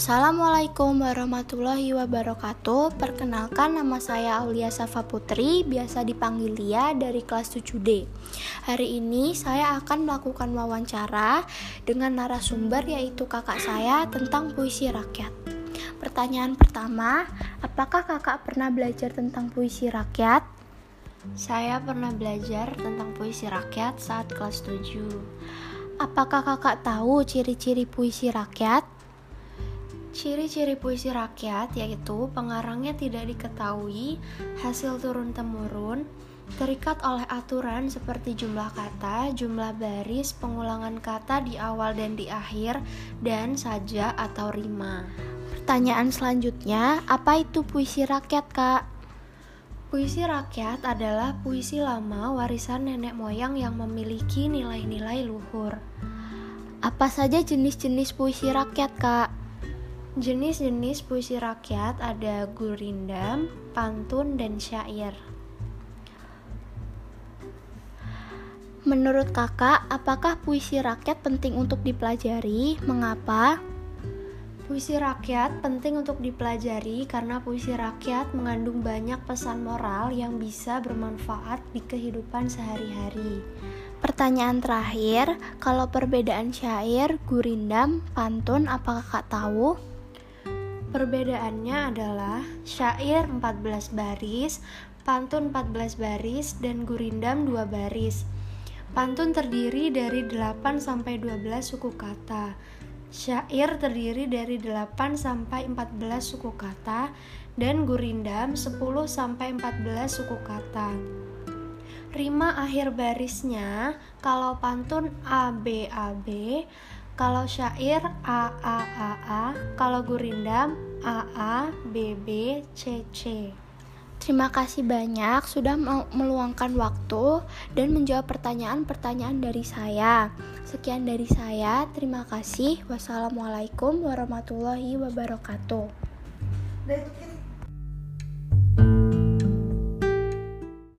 Assalamualaikum warahmatullahi wabarakatuh Perkenalkan nama saya Aulia Safa Putri Biasa dipanggil Lia dari kelas 7D Hari ini saya akan melakukan wawancara Dengan narasumber yaitu kakak saya tentang puisi rakyat Pertanyaan pertama Apakah kakak pernah belajar tentang puisi rakyat? Saya pernah belajar tentang puisi rakyat saat kelas 7 Apakah kakak tahu ciri-ciri puisi rakyat? Ciri-ciri puisi rakyat yaitu pengarangnya tidak diketahui, hasil turun-temurun, terikat oleh aturan seperti jumlah kata, jumlah baris, pengulangan kata di awal dan di akhir, dan saja atau rima. Pertanyaan selanjutnya, apa itu puisi rakyat, Kak? Puisi rakyat adalah puisi lama warisan nenek moyang yang memiliki nilai-nilai luhur. Apa saja jenis-jenis puisi rakyat, Kak? Jenis-jenis puisi rakyat ada gurindam, pantun, dan syair. Menurut kakak, apakah puisi rakyat penting untuk dipelajari? Mengapa? Puisi rakyat penting untuk dipelajari karena puisi rakyat mengandung banyak pesan moral yang bisa bermanfaat di kehidupan sehari-hari. Pertanyaan terakhir, kalau perbedaan syair, gurindam, pantun, apakah kakak tahu? Perbedaannya adalah syair 14 baris, pantun 14 baris, dan gurindam 2 baris. Pantun terdiri dari 8 sampai 12 suku kata. Syair terdiri dari 8 sampai 14 suku kata dan gurindam 10 sampai 14 suku kata. Rima akhir barisnya kalau pantun A B A B kalau syair A A A A, kalau gurindam A A B B C C. Terima kasih banyak sudah meluangkan waktu dan menjawab pertanyaan-pertanyaan dari saya. Sekian dari saya, terima kasih. Wassalamualaikum warahmatullahi wabarakatuh.